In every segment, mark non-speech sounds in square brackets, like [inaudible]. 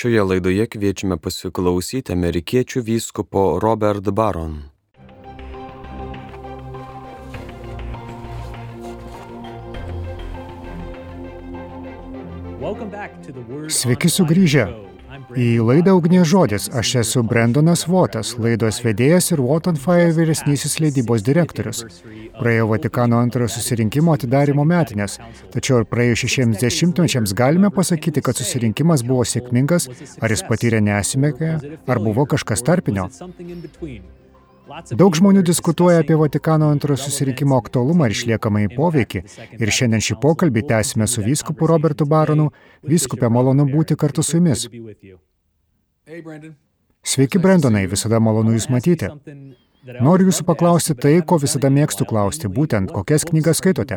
Šioje laidoje kviečiame pasiklausyti amerikiečių vyskupo Robert Baron. Sveiki sugrįžę į laidą Ugnie žodis. Aš esu Brendonas Votas, laidos vedėjas ir What on Fire vyresnysis leidybos direktorius. Praėjo Vatikano antrojo susirinkimo atidarimo metinės, tačiau ir praėjus šešiems dešimtmečiams galime pasakyti, kad susirinkimas buvo sėkmingas, ar jis patyrė nesmėkę, ar buvo kažkas tarpinio. Daug žmonių diskutuoja apie Vatikano antrojo susirinkimo aktualumą ir išliekamąjį poveikį. Ir šiandien šį pokalbį tęsime su vyskupu Robertu Baronu. Vyskupė, malonu būti kartu su jumis. Sveiki, Brendonai, visada malonu jūs matyti. Noriu jūsų paklausti tai, ko visada mėgstu klausti, būtent kokias knygas skaitote.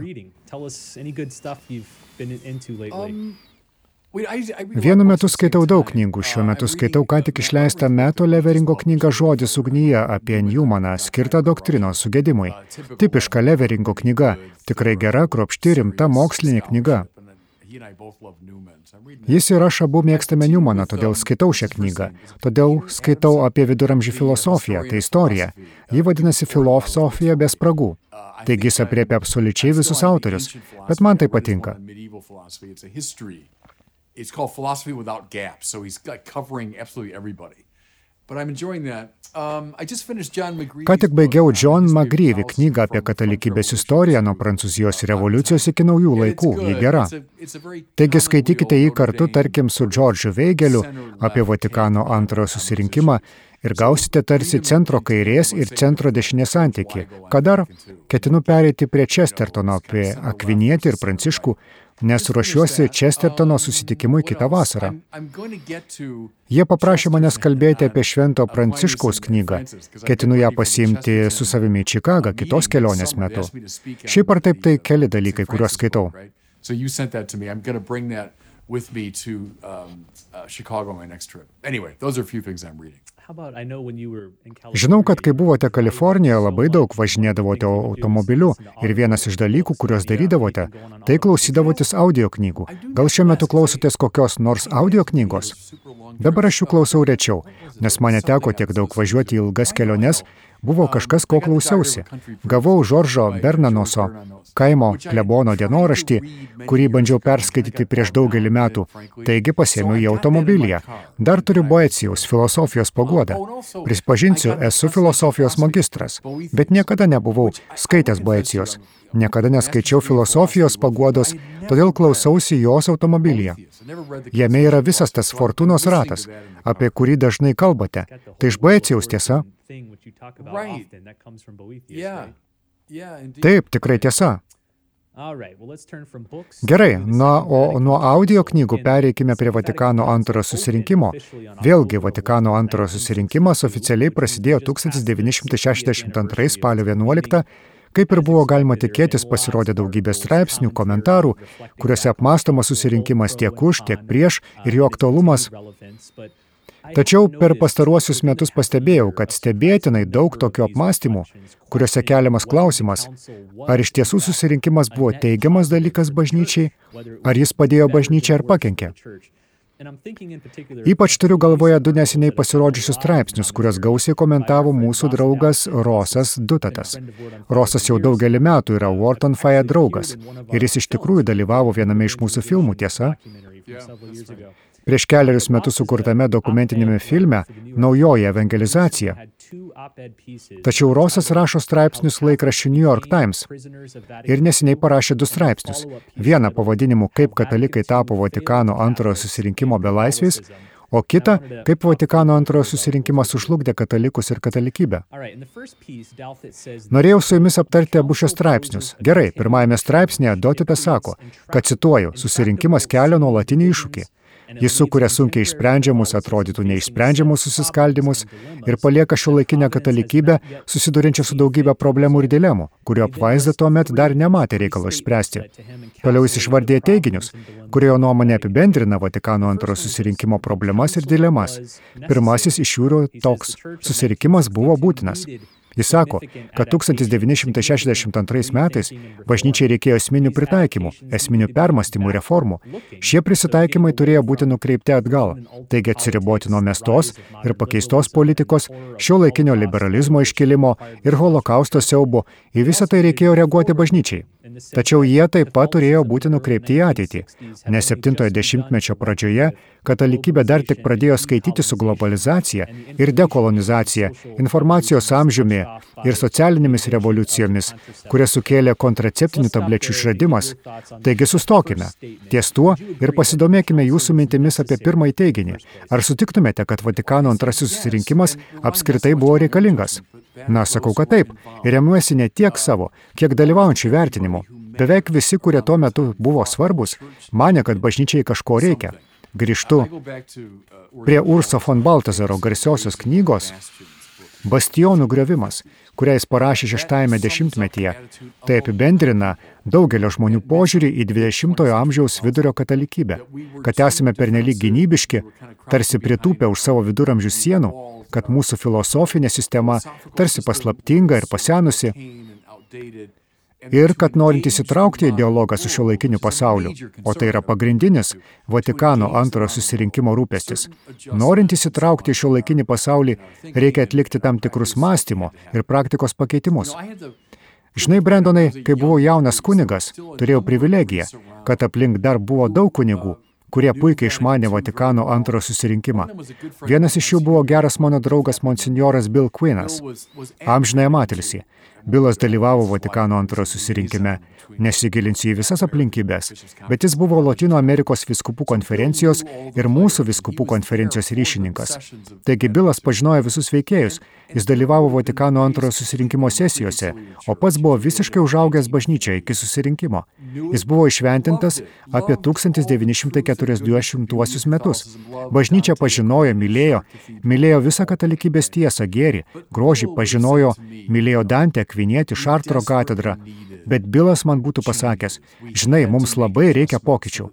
Vienu metu skaitau daug knygų, šiuo metu skaitau ką tik išleistą Meto Leveringo knygą Žodis ugnyje apie Newmaną, skirtą doktrinos sugedimui. Tipiška Leveringo knyga, tikrai gera, kropšti, rimta mokslinė knyga. Jis ir aš abu mėgstame Newmaną, todėl skaitau šią knygą. Todėl skaitau apie viduramžių filosofiją, tai istorija. Ji vadinasi Filosofija be spragų. Taigi jis apriepia absoliučiai visus autorius, bet man tai patinka. It's called Philosophy Without Gaps, so he's like covering absolutely everybody. But I'm enjoying that. Um, I just finished John McGreevy. Ką tik baigiau John McGreevy knygą apie katalikybės istoriją nuo Prancūzijos revoliucijos iki naujų laikų. Ji gera. Taigi skaitykite jį kartu, tarkim, su Džordžu Veigeliu apie Vatikano antrojo susirinkimą ir gausite tarsi centro kairės ir centro dešinės santyki. Ką dar? Ketinu pereiti prie Chestertono, apie Akvinietį ir Pranciškų, nes ruošiuosi Chestertono susitikimui kitą vasarą. Jie paprašė manęs kalbėti apie Švento Pranciškaus knygą. Ketinu ją pasiimti su savimi į Čikagą kitos kelionės metu. Šiaip ar taip tai keli dalykai, kuriuos skaitau. So you sent that to me. I'm going to bring that with me to um, uh, Chicago on my next trip. Anyway, those are a few things I'm reading. Žinau, kad kai buvote Kalifornijoje, labai daug važinėdavote automobiliu. ir vienas iš dalykų, kuriuos darydavote, tai klausydavotės audio knygų. Gal šiuo metu klausotės kokios nors audio knygos? Dabar aš jų klausau rečiau, nes man neteko tiek daug važiuoti į ilgas keliones, buvo kažkas, ko klausiausi. Gavau Žoržo Bernanoso kaimo klebono dienoraštį, kurį bandžiau perskaityti prieš daugelį metų, taigi pasėmiau į automobilyje. Dar turiu Boecijos filosofijos pagodą. Prisipažinsiu, esu filosofijos magistras, bet niekada nebuvau skaitęs Boecijos. Niekada neskaičiau filosofijos pagodos, todėl klausausi jos automobilyje. Jame yra visas tas fortūnos ratas, apie kurį dažnai kalbate. Tai iš Boecijos tiesa. Taip, tikrai tiesa. Gerai, na, o nuo audio knygų pereikime prie Vatikano antrojo susirinkimo. Vėlgi, Vatikano antrojo susirinkimas oficialiai prasidėjo 1962 spalio 11 Kaip ir buvo galima tikėtis, pasirodė daugybė straipsnių, komentarų, kuriuose apmastomas susirinkimas tiek už, tiek prieš ir jo aktualumas. Tačiau per pastaruosius metus pastebėjau, kad stebėtinai daug tokių apmąstymų, kuriuose keliamas klausimas, ar iš tiesų susirinkimas buvo teigiamas dalykas bažnyčiai, ar jis padėjo bažnyčiai ar pakenkė. Ypač turiu galvoje du neseniai pasirodžiusius straipsnius, kuriuos gausiai komentavo mūsų draugas Rosas Dutatas. Rosas jau daugelį metų yra Wharton Fire draugas ir jis iš tikrųjų dalyvavo viename iš mūsų filmų, tiesa? Prieš keliarius metus sukurtame dokumentinėme filme Naujoji evangelizacija. Tačiau Rosas rašo straipsnius laikraščių New York Times ir neseniai parašė du straipsnius. Vieną pavadinimu Kaip katalikai tapo Vatikano antrojo susirinkimo belaisviais, o kita, kaip Vatikano antrojo susirinkimas sužlugdė katalikus ir katalikybę. Norėjau su jumis aptarti abu šios straipsnius. Gerai, pirmajame straipsnėje Dotipė sako, kad cituoju, susirinkimas kelia nuolatinį iššūkį. Jis sukuria sunkiai išsprendžiamus, atrodytų neišsprendžiamus susiskaldimus ir palieka šio laikinę katalikybę susidurinčią su daugybė problemų ir dilemų, kurio apvaizda tuo met dar nematė reikalo išspręsti. Toliau jis išvardė teiginius, kurie jo nuomonė apibendrina Vatikano antrojo susirinkimo problemas ir dilemas. Pirmasis iš jų yra toks - susirinkimas buvo būtinas. Jis sako, kad 1962 metais bažnyčiai reikėjo esminių pritaikymų, esminių permastymų, reformų. Šie prisitaikymai turėjo būti nukreipti atgal, taigi atsiriboti nuo mestos ir pakeistos politikos, šio laikinio liberalizmo iškilimo ir holokausto siaubo, į visą tai reikėjo reaguoti bažnyčiai. Tačiau jie taip pat turėjo būti nukreipti į ateitį, nes 70-mečio pradžioje katalikybė dar tik pradėjo skaityti su globalizacija ir dekolonizacija, informacijos amžiumi ir socialinėmis revoliucijomis, kurias sukėlė kontraceptinių tablečių išradimas. Taigi sustokime ties tuo ir pasidomėkime jūsų mintimis apie pirmąjį teiginį. Ar sutiktumėte, kad Vatikano antrasis susirinkimas apskritai buvo reikalingas? Na, sakau, kad taip. Ir remiuosi ne tiek savo, kiek dalyvaujančių vertinimu. Beveik visi, kurie tuo metu buvo svarbus, mane, kad bažnyčiai kažko reikia. Grįžtu prie Urso von Baltazaro garsiosios knygos Bastionų griovimas, kurią jis parašė šeštajame dešimtmetyje. Tai apibendrina daugelio žmonių požiūrį į 20-ojo amžiaus vidurio katalikybę, kad esame pernelyg gynybiški, tarsi pritūpę už savo viduramžių sienų, kad mūsų filosofinė sistema tarsi paslaptinga ir pasenusi, ir kad norint įsitraukti į dialogą su šio laikiniu pasauliu, o tai yra pagrindinis Vatikano antrojo susirinkimo rūpestis, norint įsitraukti į šio laikinį pasaulį, reikia atlikti tam tikrus mąstymo ir praktikos pakeitimus. Žinai, Brendonai, kai buvau jaunas kunigas, turėjau privilegiją, kad aplink dar buvo daug kunigų, kurie puikiai išmanė Vatikano antrojo susirinkimą. Vienas iš jų buvo geras mano draugas monsinjoras Bill Queenas, amžinai matilsi. Bilas dalyvavo Vatikano antrojo susirinkime. Nesigilinsiu į visas aplinkybės, bet jis buvo Latino Amerikos viskupų konferencijos ir mūsų viskupų konferencijos ryšininkas. Taigi Bilas pažinojo visus veikėjus, jis dalyvavo Vatikano antrojo susirinkimo sesijose, o pats buvo visiškai užaugęs bažnyčioje iki susirinkimo. Jis buvo išventintas apie 1940 metus. Bažnyčia pažinojo, mylėjo, mylėjo visą katalikybės tiesą, gėrį, grožį, pažinojo, mylėjo Dantę, Kvinietį, Šartro katedrą, bet Bilas man būtų pasakęs, žinai, mums labai reikia pokyčių.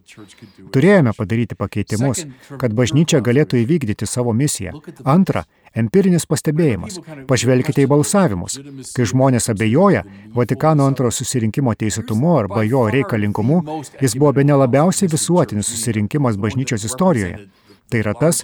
Turėjome padaryti pakeitimus, kad bažnyčia galėtų įvykdyti savo misiją. Antra, empirinis pastebėjimas. Pažvelkite į balsavimus. Kai žmonės abejoja Vatikano antrojo susirinkimo teisėtumu arba jo reikalingumu, jis buvo be nelabiausiai visuotinis susirinkimas bažnyčios istorijoje. Tai yra tas,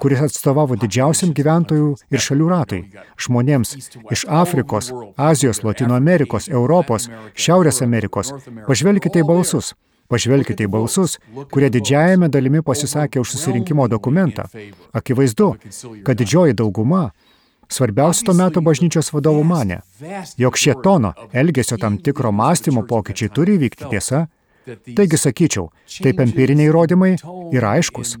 kuris atstovavo didžiausiam gyventojų ir šalių ratui - žmonėms iš Afrikos, Azijos, Latino Amerikos, Europos, Šiaurės Amerikos. Pažvelkite į balsus. Pažvelkite į balsus, kurie didžiajame dalimi pasisakė už susirinkimo dokumentą. Akivaizdu, kad didžioji dauguma Svarbiausia to meto bažnyčios vadovų mane, jog šie tono, elgesio tam tikro mąstymo pokyčiai turi vykti tiesa. Taigi sakyčiau, taip empiriniai įrodymai yra aiškus.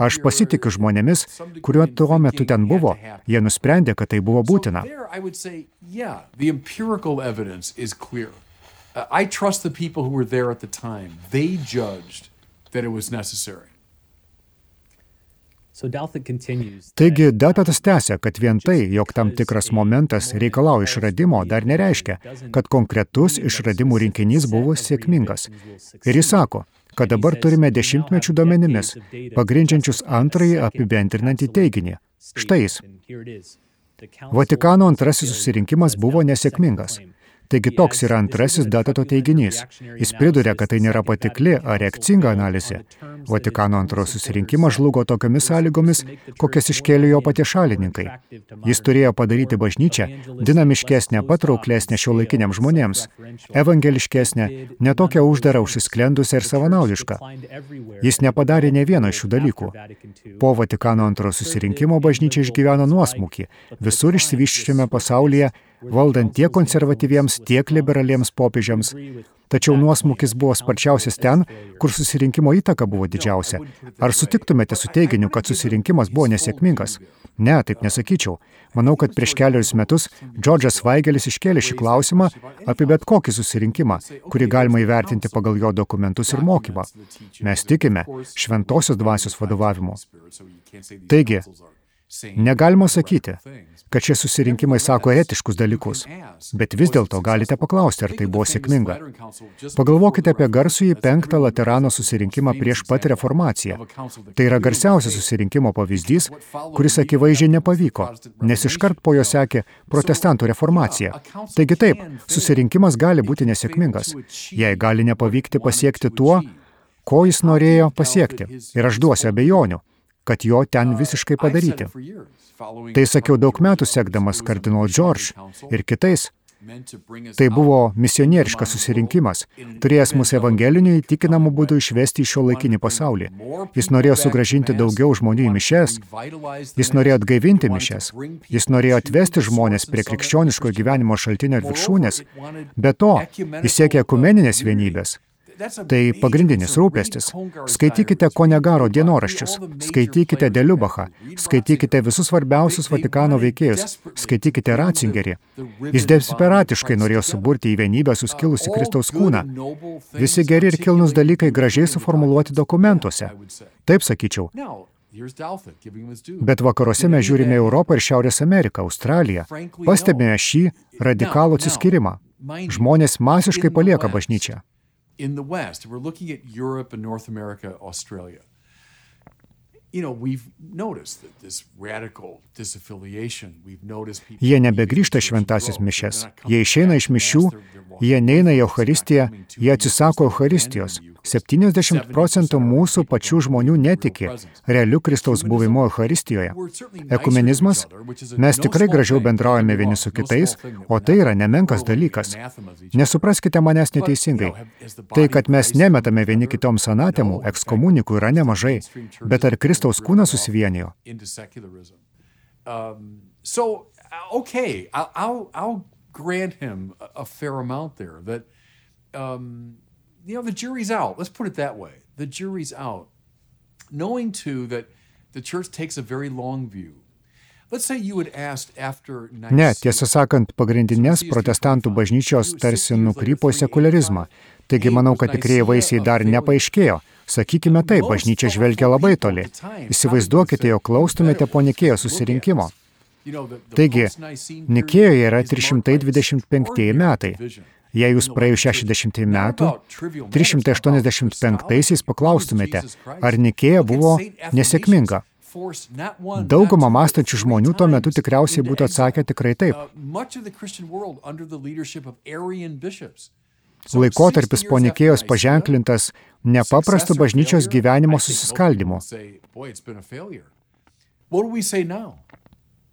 Aš pasitikiu žmonėmis, kuriuo tuo metu ten buvo. Jie nusprendė, kad tai buvo būtina. Necessary. Taigi Dapetas tęsia, kad vien tai, jog tam tikras momentas reikalauja išradimo, dar nereiškia, kad konkretus išradimų rinkinys buvo sėkmingas. Ir jis sako, kad dabar turime dešimtmečių duomenimis, pagrindžiančius antrąjį apibendrinantį teiginį. Štai jis. Vatikano antrasis susirinkimas buvo nesėkmingas. Taigi toks yra antrasis datato teiginys. Jis priduria, kad tai nėra patikli ar reakcinga analizė. Vatikano antrojo susirinkimas žlugo tokiamis sąlygomis, kokias iškėlė jo patie šalininkai. Jis turėjo padaryti bažnyčią dinamiškesnę, patrauklesnę šio laikiniam žmonėms, evangeliškesnę, netokią uždarą užsisklendusią ir savanaudišką. Jis nepadarė ne vieno iš šių dalykų. Po Vatikano antrojo susirinkimo bažnyčia išgyveno nuosmukį. Visur išsivyščiame pasaulyje valdant tiek konservatyviems, tiek liberaliems popiežiams. Tačiau nuosmukis buvo sparčiausias ten, kur susirinkimo įtaka buvo didžiausia. Ar sutiktumėte su teiginiu, kad susirinkimas buvo nesėkmingas? Ne, taip nesakyčiau. Manau, kad prieš keliarius metus Džordžas Vaigelis iškėlė šį klausimą apie bet kokį susirinkimą, kurį galima įvertinti pagal jo dokumentus ir mokymą. Mes tikime šventosios dvasios vadovavimu. Taigi, Negalima sakyti, kad šie susirinkimai sako etiškus dalykus, bet vis dėlto galite paklausti, ar tai buvo sėkminga. Pagalvokite apie garsųjį penktą Laterano susirinkimą prieš pat reformaciją. Tai yra garsiausias susirinkimo pavyzdys, kuris akivaizdžiai nepavyko, nes iškart po jo sekė protestantų reformacija. Taigi taip, susirinkimas gali būti nesėkmingas, jei gali nepavykti pasiekti tuo, ko jis norėjo pasiekti. Ir aš duosiu abejonių, kad jo ten visiškai padaryti. Tai sakiau daug metų sekdamas kardinol George ir kitais. Tai buvo misionieriškas susirinkimas, turėjęs mūsų evangelinių įtikinamų būdų išvesti į šio laikinį pasaulį. Jis norėjo sugražinti daugiau žmonių į mišes, jis norėjo atgaivinti mišes, jis norėjo atvesti žmonės prie krikščioniško gyvenimo šaltinio ir viršūnės, be to jis siekė ekumeninės vienybės, Tai pagrindinis rūpestis. Skaitykite Konegaro dienoraščius, skaitykite Deliubachą, skaitykite visus svarbiausius Vatikano veikėjus, skaitykite Ratzingerį. Jis desperatiškai norėjo suburti į vienybę suskilusi Kristaus kūną. Visi geri ir kilnus dalykai gražiai suformuluoti dokumentuose. Taip sakyčiau. Bet vakaruose mes žiūrime Europą ir Šiaurės Ameriką, Australiją. Pastebime šį radikalų atsiskyrimą. Žmonės masiškai palieka bažnyčią in the West, we're looking at Europe and North America, Australia. Noticed people... Jie nebegrįžta šventasis mišes. Jie išeina iš mišių, jie neina į Eucharistiją, jie atsisako Eucharistijos. 70 procentų mūsų pačių žmonių netiki realiu Kristaus buvimu Eucharistijoje. Ekumenizmas - mes tikrai gražiau bendraujame vieni su kitais, o tai yra nemenkas dalykas. Nesupraskite manęs neteisingai. Tai, kad mes nemetame vieni kitoms anatemų, ekskomunikų yra nemažai, bet ar Kristaus kūnas susivienijo? Um, so, okay, I'll, I'll, I'll grant him a fair amount there that um, you know, the jury's out. Let's put it that way. The jury's out. Knowing too that the church takes a very long view. Ne, tiesą sakant, pagrindinės protestantų bažnyčios tarsi nukrypo į sekularizmą. Taigi manau, kad tikrieji vaisiai dar nepaaiškėjo. Sakykime taip, bažnyčia žvelgia labai toli. Įsivaizduokite, jog klaustumėte po Nikėjo susirinkimo. Taigi, Nikėjoje yra 325 metai. Jei jūs praėjus 60 metų, 385-aisiais paklaustumėte, ar Nikėja buvo nesėkminga. Dauguma mąstančių žmonių tuo metu tikriausiai būtų atsakę tikrai taip. Laikotarpis po Nikėjos paženklintas nepaprastu bažnyčios gyvenimo susiskaldimu.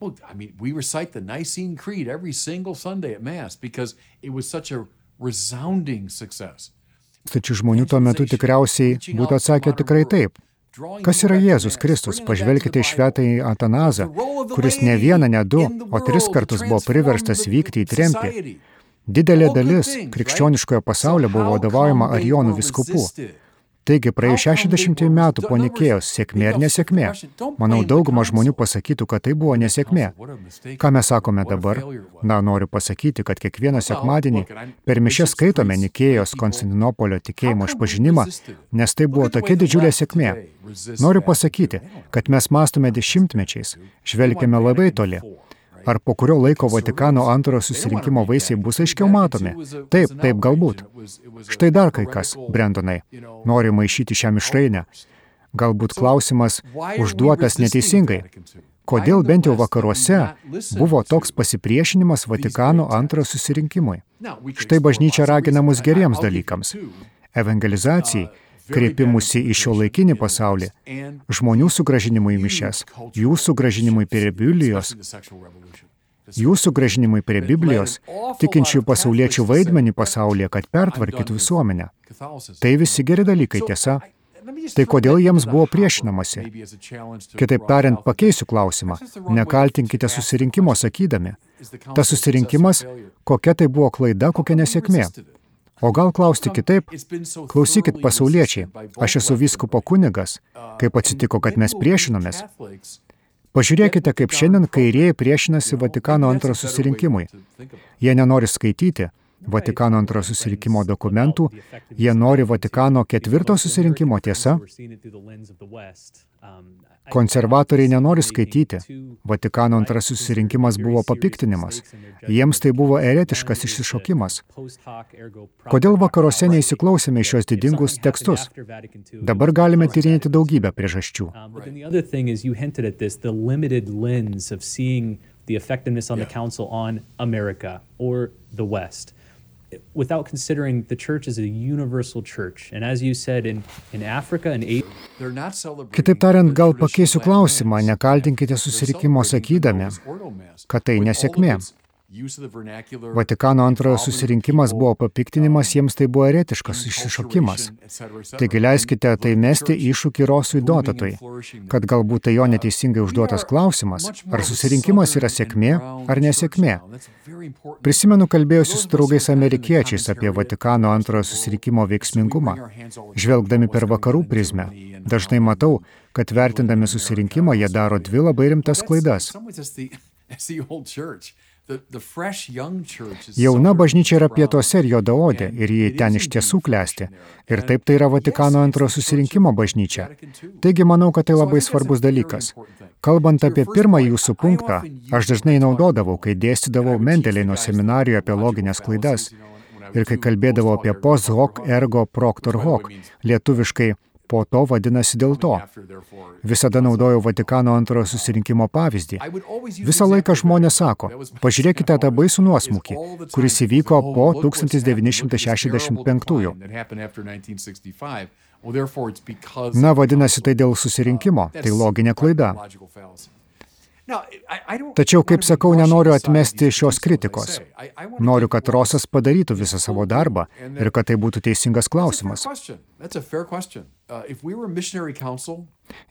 Well, I mean, we recite the Nicene Creed every single Sunday at Mass because it was such a resounding success. Tačiau žmonių tuo metu tikriausiai būtų atsakę tikrai taip. Kas yra Jėzus Kristus? Pažvelkite į švetąjį Atanazą, kuris ne vieną, ne du, o tris kartus buvo priverstas vykti į trempį. Didelė dalis krikščioniškojo pasaulio buvo vadovaujama Arionų viskupų. Taigi, praėjus 60 metų po Nikėjos, sėkmė ar nesėkmė? Manau, dauguma žmonių pasakytų, kad tai buvo nesėkmė. Ką mes sakome dabar? Na, noriu pasakyti, kad kiekvieną sekmadienį per mišę skaitome Nikėjos Konstantinopolio tikėjimo išpažinimą, nes tai buvo tokia didžiulė sėkmė. Noriu pasakyti, kad mes mastome dešimtmečiais, žvelgiame labai toli. Ar po kurio laiko Vatikano antrojo susirinkimo vaisiai bus aiškiau matomi? Taip, taip galbūt. Štai dar kai kas, Brendonai, nori maišyti šią mišrainę. Galbūt klausimas užduotas neteisingai. Kodėl bent jau vakaruose buvo toks pasipriešinimas Vatikano antrojo susirinkimui? Štai bažnyčia ragina mus geriems dalykams. Evangelizacijai, kreipimusi į šio laikinį pasaulį, žmonių sugražinimui į mišes, jų sugražinimui prie Biblijos, jų sugražinimui prie Biblijos, tikinčių pasauliečių vaidmenį pasaulyje, kad pertvarkytų visuomenę. Tai visi geri dalykai, tiesa. Tai kodėl jiems buvo priešinamasi? Kitaip tariant, pakeisiu klausimą. Nekaltinkite susirinkimo sakydami. Tas susirinkimas, kokia tai buvo klaida, kokia nesėkmė. O gal klausti kitaip? Klausykit, pasauliečiai, aš esu vyskupo kunigas. Kaip atsitiko, kad mes priešinomės? Pažiūrėkite, kaip šiandien kairieji priešinasi Vatikano antro susirinkimui. Jie nenori skaityti, Vatikano antrojo susirinkimo dokumentų, jie nori Vatikano ketvirto susirinkimo tiesa. Konservatoriai nenori skaityti. Vatikano antrasis susirinkimas buvo papiktinimas. Jiems tai buvo eretiškas išsišokimas. Kodėl vakaruose neįsiklausėme į šios didingus tekstus? Dabar galime tyrinėti daugybę priežasčių. the effectiveness on the council on America or the West. Without considering the church as a universal church. And as you said, in, in Africa and Asia. Kitaip tariant, gal pakeisiu klausimą, nekaltinkite susirikimo sakydami, kad tai nesėkmė. Vatikano antrojo susirinkimas buvo papiktinimas, jiems tai buvo eretiškas išsišokimas. Taigi leiskite tai mesti iššūkį Rosui Dotatui, kad galbūt tai jo neteisingai užduotas klausimas, ar susirinkimas yra sėkmė ar nesėkmė. Prisimenu kalbėjusi su draugais amerikiečiais apie Vatikano antrojo susirinkimo veiksmingumą. Žvelgdami per vakarų prizmę, dažnai matau, kad vertindami susirinkimą jie daro dvi labai rimtas klaidas. [laughs] Jauna bažnyčia yra pietuose ir jodaodė ir jį ten iš tiesų klesti. Ir taip tai yra Vatikano antrojo susirinkimo bažnyčia. Taigi manau, kad tai labai svarbus dalykas. Kalbant apie pirmą jūsų punktą, aš dažnai naudodavau, kai dėstydavau Mendelėino seminarijoje apie loginės klaidas ir kai kalbėdavau apie post hoc ergo proctor hoc, lietuviškai po to vadinasi dėl to. Visada naudojau Vatikano antrojo susirinkimo pavyzdį. Visą laiką žmonės sako, pažiūrėkite tą baisų nuosmukį, kuris įvyko po 1965-ųjų. Na, vadinasi, tai dėl susirinkimo, tai loginė klaida. Tačiau, kaip sakau, nenoriu atmesti šios kritikos. Noriu, kad Rosas padarytų visą savo darbą ir kad tai būtų teisingas klausimas. Uh,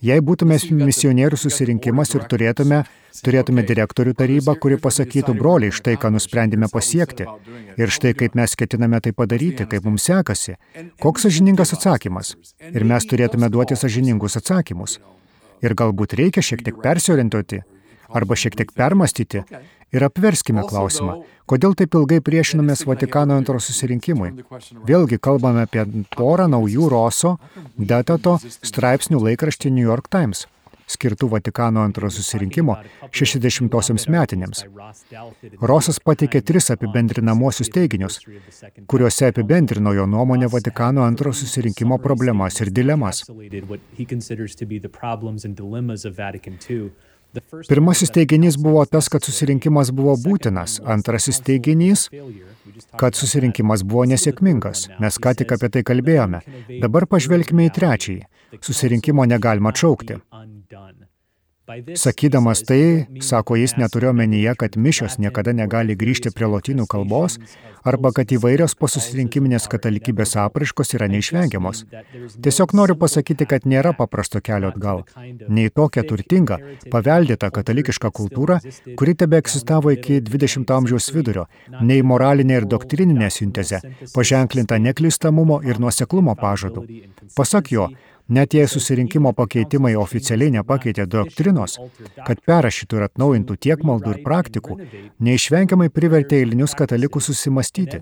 Jei būtume misionierių susirinkimas ir turėtume, turėtume direktorių tarybą, kuri pasakytų, broliai, štai ką nusprendėme pasiekti. ir štai kaip mes ketiname tai padaryti, kaip mums sekasi, koks sažiningas atsakymas. Ir mes turėtume duoti sažiningus atsakymus. Ir galbūt reikia šiek tiek persiorientuoti arba šiek tiek permastyti ir apverskime klausimą, kodėl taip ilgai priešinomės Vatikano antro susirinkimui. Vėlgi kalbame apie porą naujų Roso, Datato straipsnių laikraštį New York Times skirtų Vatikano antro susirinkimo 60-osiams metinėms. Rosas pateikė tris apibendrinamosius teiginius, kuriuose apibendrino jo nuomonę Vatikano antro susirinkimo problemas ir dilemas. Pirmasis teiginys buvo tas, kad susirinkimas buvo būtinas. Antrasis teiginys, kad susirinkimas buvo nesėkmingas. Mes ką tik apie tai kalbėjome. Dabar pažvelkime į trečiąjį. Susirinkimo negalima atšaukti. Sakydamas tai, sako jis neturėjo menyje, kad mišios niekada negali grįžti prie lotynų kalbos arba kad įvairios posusirinkiminės katalikybės apraiškos yra neišvengiamos. Tiesiog noriu pasakyti, kad nėra paprasto kelio atgal. Nei tokia turtinga, paveldėta katalikiška kultūra, kuri tebe egzistavo iki 20 amžiaus vidurio, nei moralinė ir doktrininė sintezė, paženklinta neklystamumo ir nuoseklumo pažadu. Pasak jo, Net jei susirinkimo pakeitimai oficialiai nepakeitė doktrinos, kad perrašytų ir atnaujintų tiek maldų ir praktikų, neišvengiamai privertė eilinius katalikus susimastyti,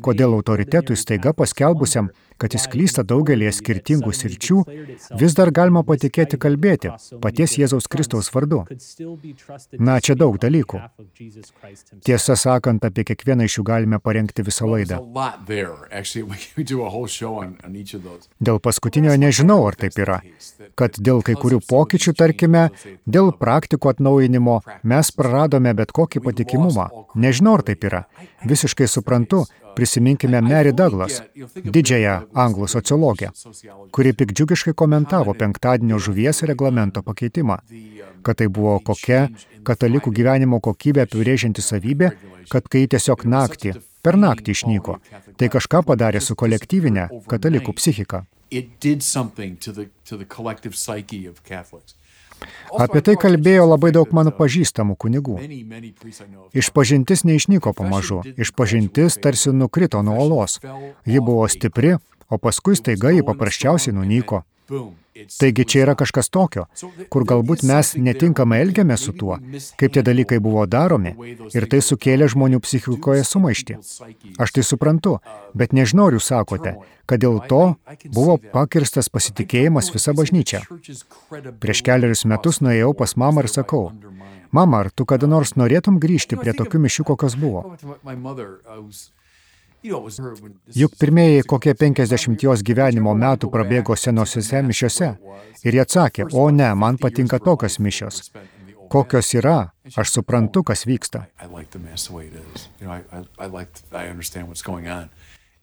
kodėl autoritetui staiga paskelbusiam, kad jis klysta daugelie skirtingų sričių, vis dar galima patikėti kalbėti paties Jėzaus Kristaus vardu. Na, čia daug dalykų. Tiesą sakant, apie kiekvieną iš jų galime parengti visą laidą. [laughs] Dėl paskutinio nežinau, ar taip yra. Kad dėl kai kurių pokyčių, tarkime, dėl praktikų atnaujinimo mes praradome bet kokį patikimumą. Nežinau, ar taip yra. Visiškai suprantu, Prisiminkime Mary Douglas, didžiąją anglų sociologę, kuri pikdžiugiškai komentavo penktadienio žuvies reglamento pakeitimą, kad tai buvo kokia katalikų gyvenimo kokybė apibrėžianti savybė, kad kai tiesiog naktį, per naktį išnyko, tai kažką padarė su kolektyvinė katalikų psichika. It did something to the, to the collective psyche of Catholics. Apie tai kalbėjo labai daug mano pažįstamų kunigų. Išpažintis neišnyko pamažu, išpažintis tarsi nukrito nuo olos. Ji buvo stipri, o paskui staiga ji paprasčiausiai nunyko. Taigi čia yra kažkas tokio, kur galbūt mes netinkamai elgiamės su tuo, kaip tie dalykai buvo daromi ir tai sukėlė žmonių psichikoje sumaištį. Aš tai suprantu, bet nežinau, ar jūs sakote, kad dėl to buvo pakirstas pasitikėjimas visa bažnyčia. Prieš keliarius metus nuėjau pas mamą ir sakau, mama, ar tu kada nors norėtum grįžti prie tokių mišių, kokios buvo? Juk pirmieji kokie 50 jos gyvenimo metų prabėgo senosiuose mišiuose. Ir jie atsakė, o ne, man patinka tokios mišios. Kokios yra, aš suprantu, kas vyksta.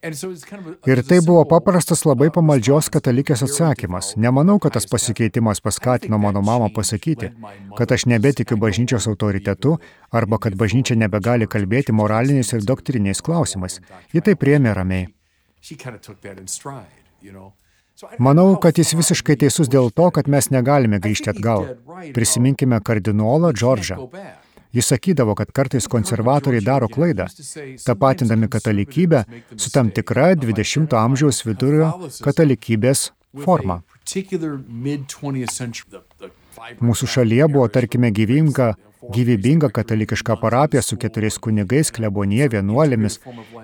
Ir tai buvo paprastas labai pamaldžios katalikės atsakymas. Nemanau, kad tas pasikeitimas paskatino mano mamą pasakyti, kad aš nebetikiu bažnyčios autoritetu arba kad bažnyčia nebegali kalbėti moraliniais ir doktriniais klausimais. Ji tai priemė ramiai. Manau, kad jis visiškai teisus dėl to, kad mes negalime grįžti atgal. Prisiminkime kardinolą Džordžą. Jis sakydavo, kad kartais konservatoriai daro klaidą, tapatindami katalikybę su tam tikra 20-ojo amžiaus vidurio katalikybės forma. Mūsų šalyje buvo, tarkime, gyvybinga, gyvybinga katalikiška parapija su keturiais kunigais, klebonie, vienuolėmis,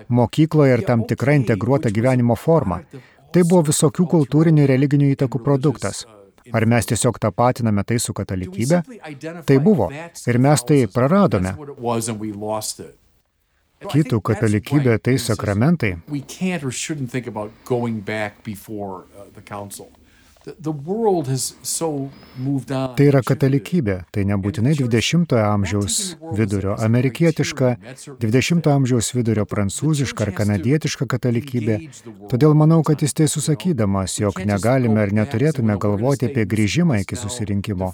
mokykloje ir tam tikra integruota gyvenimo forma. Tai buvo visokių kultūrinių ir religinių įtakų produktas. Ar mes tiesiog tapatiname tai su katalikybė? Tai buvo. Ir mes tai praradome. Kitų katalikybė tai sakramentai. Tai yra katalikybė, tai nebūtinai 20-ojo amžiaus vidurio amerikietiška, 20-ojo amžiaus vidurio prancūziška ar kanadietiška katalikybė. Todėl manau, kad jis tai susakydamas, jog negalime ar neturėtume galvoti apie grįžimą iki susirinkimo.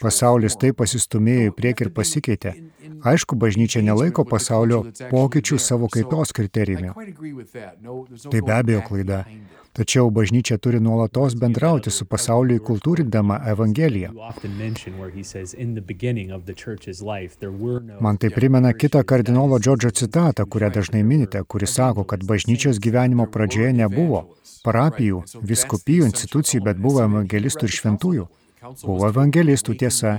Pasaulis taip pasistumėjo į priekį ir pasikeitė. Aišku, bažnyčia nelaiko pasaulio pokyčių savo kaitos kriterijumi. Tai be abejo klaida. Tačiau bažnyčia turi nuolatos bendrauti su pasauliu kultūrindama Evangeliją. Man tai primena kitą kardinolo Džordžo citatą, kurią dažnai minite, kuris sako, kad bažnyčios gyvenimo pradžioje nebuvo parapijų, viskupijų institucijų, bet buvo evangelistų ir šventųjų. Buvo evangelistų tiesa.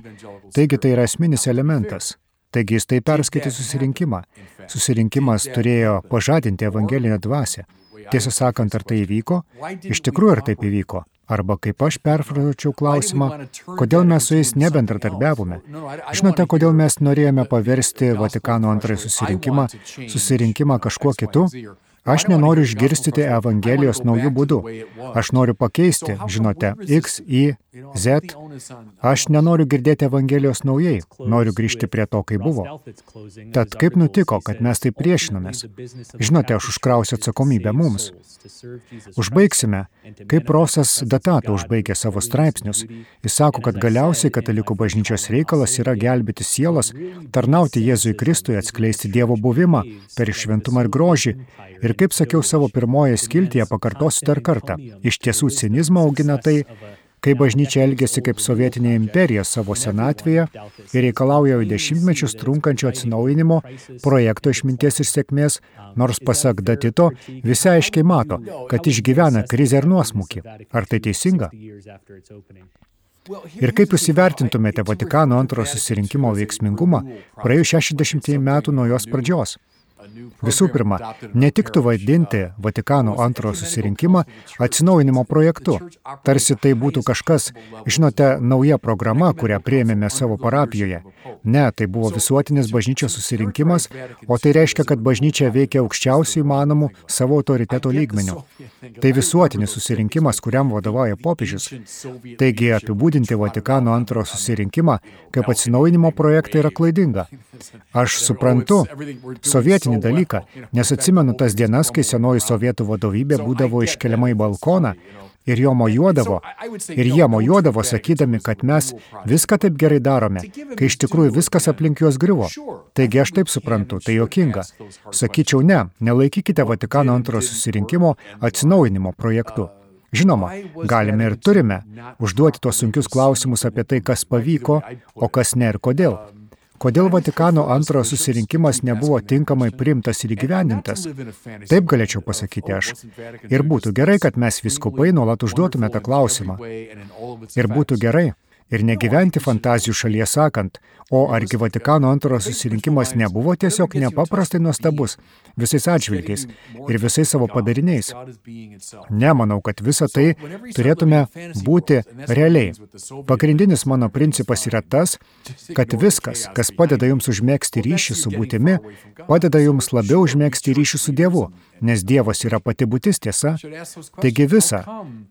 Taigi tai yra esminis elementas. Taigi jis tai perskaitė susirinkimą. Susirinkimas turėjo pažadinti evangelinę dvasę. Tiesą sakant, ar tai įvyko? Iš tikrųjų, ar taip įvyko? Arba kaip aš perfrazuočiau klausimą, kodėl mes su jais nebendradarbiavome. Žinote, kodėl mes norėjome paversti Vatikano antrąjį susirinkimą, susirinkimą kažkuo kitu? Aš nenoriu išgirstyti Evangelijos naujų būdų. Aš noriu pakeisti, žinote, X, Y, Z. Aš nenoriu girdėti Evangelijos naujai. Noriu grįžti prie to, kai buvo. Tad kaip nutiko, kad mes taip priešinomės? Žinote, aš užkrausiu atsakomybę mums. Užbaigsime, kaip Rosas Datato užbaigė savo straipsnius. Jis sako, kad galiausiai katalikų bažnyčios reikalas yra gelbėti sielas, tarnauti Jėzui Kristui, atskleisti Dievo buvimą per šventumą ir grožį. Ir kaip sakiau savo pirmoje skiltyje, pakartosiu dar kartą. Iš tiesų cinizmą augina tai, kai bažnyčia elgesi kaip sovietinė imperija savo senatvėje ir reikalauja jau dešimtmečius trunkančio atsinaujinimo, projekto išminties ir sėkmės, nors pasak Datito, visi aiškiai mato, kad išgyvena krizę ir nuosmukį. Ar tai teisinga? Ir kaip jūs įvertintumėte Vatikano antrojo susirinkimo veiksmingumą praėjus 60 metų nuo jos pradžios? Visų pirma, netiktų vadinti Vatikano antrojo susirinkimą atsinaujinimo projektu. Tarsi tai būtų kažkas, žinote, nauja programa, kurią prieėmėme savo parapijoje. Ne, tai buvo visuotinis bažnyčios susirinkimas, o tai reiškia, kad bažnyčia veikia aukščiausių įmanomų savo autoriteto lygmenių. Tai visuotinis susirinkimas, kuriam vadovauja popiežius. Taigi apibūdinti Vatikano antrojo susirinkimą kaip atsinaujinimo projektą yra klaidinga. Aš suprantu sovietinį dalyką, nes atsimenu tas dienas, kai senoji sovietų vadovybė būdavo iškeliama į balkoną ir jo mojuodavo, ir jie mojuodavo, sakydami, kad mes viską taip gerai darome, kai iš tikrųjų viskas aplink juos griuvo. Taigi aš taip suprantu, tai jokinga. Sakyčiau, ne, nelaikykite Vatikano antrojo susirinkimo atsinaujinimo projektu. Žinoma, galime ir turime užduoti tuos sunkius klausimus apie tai, kas pavyko, o kas ne ir kodėl. Kodėl Vatikano antrojo susirinkimas nebuvo tinkamai priimtas ir įgyvendintas? Taip galėčiau pasakyti aš. Ir būtų gerai, kad mes viskupai nuolat užduotume tą klausimą. Ir būtų gerai, ir negyventi fantazijų šalyje sakant, o argi Vatikano antrojo susirinkimas nebuvo tiesiog nepaprastai nuostabus visais atžvilgiais ir visais savo padariniais. Nemanau, kad visa tai turėtume būti realiai. Pagrindinis mano principas yra tas, kad viskas, kas padeda jums užmėgsti ryšį su būtimi, padeda jums labiau užmėgsti ryšį su Dievu, nes Dievas yra pati būtis tiesa. Taigi visa,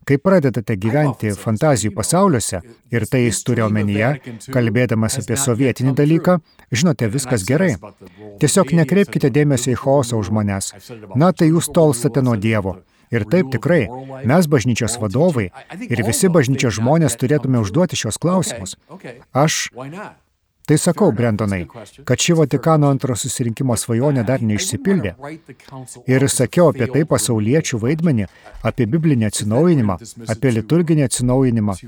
kai pradedate gyventi fantazijų pasauliuose, ir tai jis turi omenyje, kalbėdamas apie sovietinį dalyką, žinote, viskas gerai. Tiesiog nekreipkite dėmesio į chaosą už manęs. Na, tai jūs tolstate nuo Dievo. Ir taip tikrai, mes bažnyčios vadovai ir visi bažnyčios žmonės turėtume užduoti šios klausimus. Aš Tai sakau, Brendonai, kad ši Vatikano antro susirinkimo svajonė dar neišsipildė. Ir sakiau apie tai pasauliečių vaidmenį, apie biblinį atsinaujinimą, apie liturginį atsinaujinimą,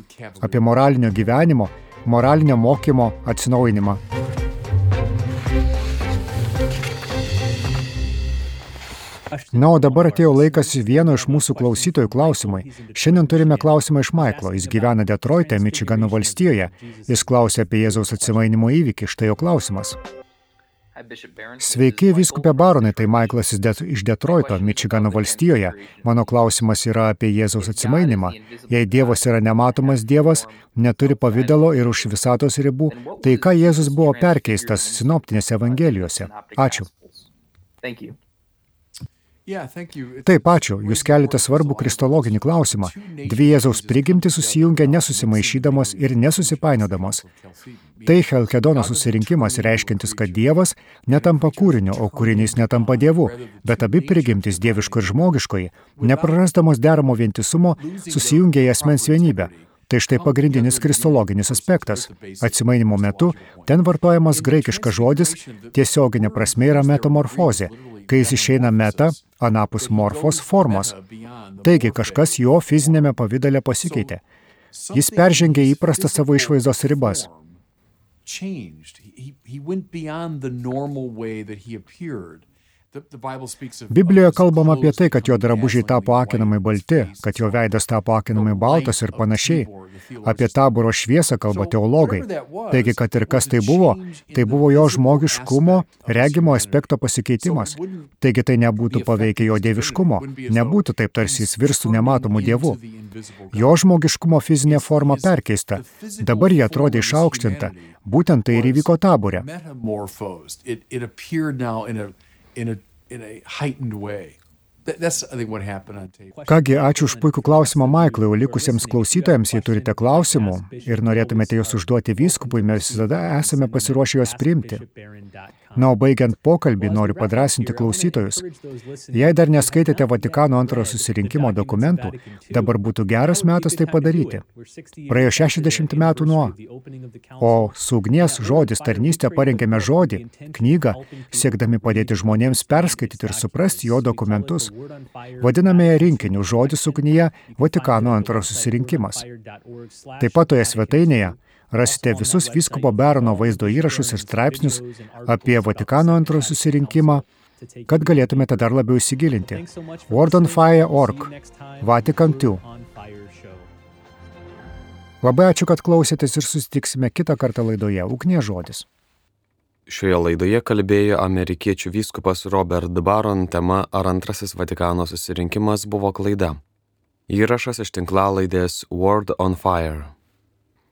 apie moralinio gyvenimo, moralinio mokymo atsinaujinimą. Na, o dabar atėjo laikas vieno iš mūsų klausytojų klausimai. Šiandien turime klausimą iš Maiklo. Jis gyvena Detroite, Mičigano valstijoje. Jis klausė apie Jėzaus atsimainimo įvykį. Štai jo klausimas. Sveiki, viskupė baronai, tai Maiklas iš Detroito, Mičigano valstijoje. Mano klausimas yra apie Jėzaus atsimainimą. Jei Dievas yra nematomas Dievas, neturi pavydalo ir už visatos ribų, tai ką Jėzus buvo perkeistas sinoptinėse evangelijose? Ačiū. Taip, ačiū. Jūs keliate svarbų kristologinį klausimą. Dvi Jėzaus prigimti susijungia nesusimaišydamos ir nesusipainiodamos. Tai Helkedono susirinkimas reiškintis, kad Dievas netampa kūriniu, o kūrinys netampa Dievu, bet abi prigimtis dieviško ir žmogiškoji, neprarastamos deramo vientisumo, susijungia į asmens vienybę. Tai štai pagrindinis kristologinis aspektas. Atsimainimo metu ten vartojamas graikiškas žodis, tiesioginė prasme yra metamorfozė, kai jis išeina meta, anapus morfos formos. Taigi kažkas jo fizinėme pavydale pasikeitė. Jis peržengė įprastą savo išvaizdos ribas. Biblijoje kalbama apie tai, kad jo drabužiai tapo akinamai balti, kad jo veidas tapo akinamai baltas ir panašiai. Apie taboro šviesą kalba teologai. Taigi, kad ir kas tai buvo, tai buvo jo žmogiškumo, regimo aspekto pasikeitimas. Taigi tai nebūtų paveikę jo dieviškumo, nebūtų taip tarsi jis virstų nematomų dievų. Jo žmogiškumo fizinė forma perkeista, dabar jie atrodė išaukštinta. Būtent tai ir įvyko tabore in a, in a heightened way. Kągi, ačiū už puikų klausimą, Maiklai, o likusiems klausytojams, jei turite klausimų ir norėtumėte juos užduoti vyskupui, mes visada esame pasiruošę juos priimti. Na, o baigiant pokalbį, noriu padrasinti klausytojus. Jei dar neskaitėte Vatikano antrojo susirinkimo dokumentų, dabar būtų geras metas tai padaryti. Praėjo 60 metų nuo. O su ugnies žodis tarnystė parengėme žodį, knygą, siekdami padėti žmonėms perskaityti ir suprasti jo dokumentus. Vadiname rinkiniu žodis ugnyje Vatikano antrojo susirinkimas. Taip pat toje svetainėje rasite visus vyskupo Berono vaizdo įrašus ir straipsnius apie Vatikano antrojo susirinkimą, kad galėtumėte dar labiau įsigilinti. wordonfire.org Vatican 2 Labai ačiū, kad klausėtės ir susitiksime kitą kartą laidoje Ugnie žodis. Šioje laidoje kalbėjo amerikiečių vyskupas Robert Baron tema Ar antrasis Vatikano susirinkimas buvo klaida. Įrašas iš tinklalaidės Word on Fire.